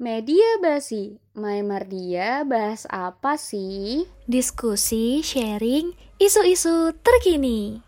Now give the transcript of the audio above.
Media Basi, My Mardia bahas apa sih? Diskusi, sharing, isu-isu terkini.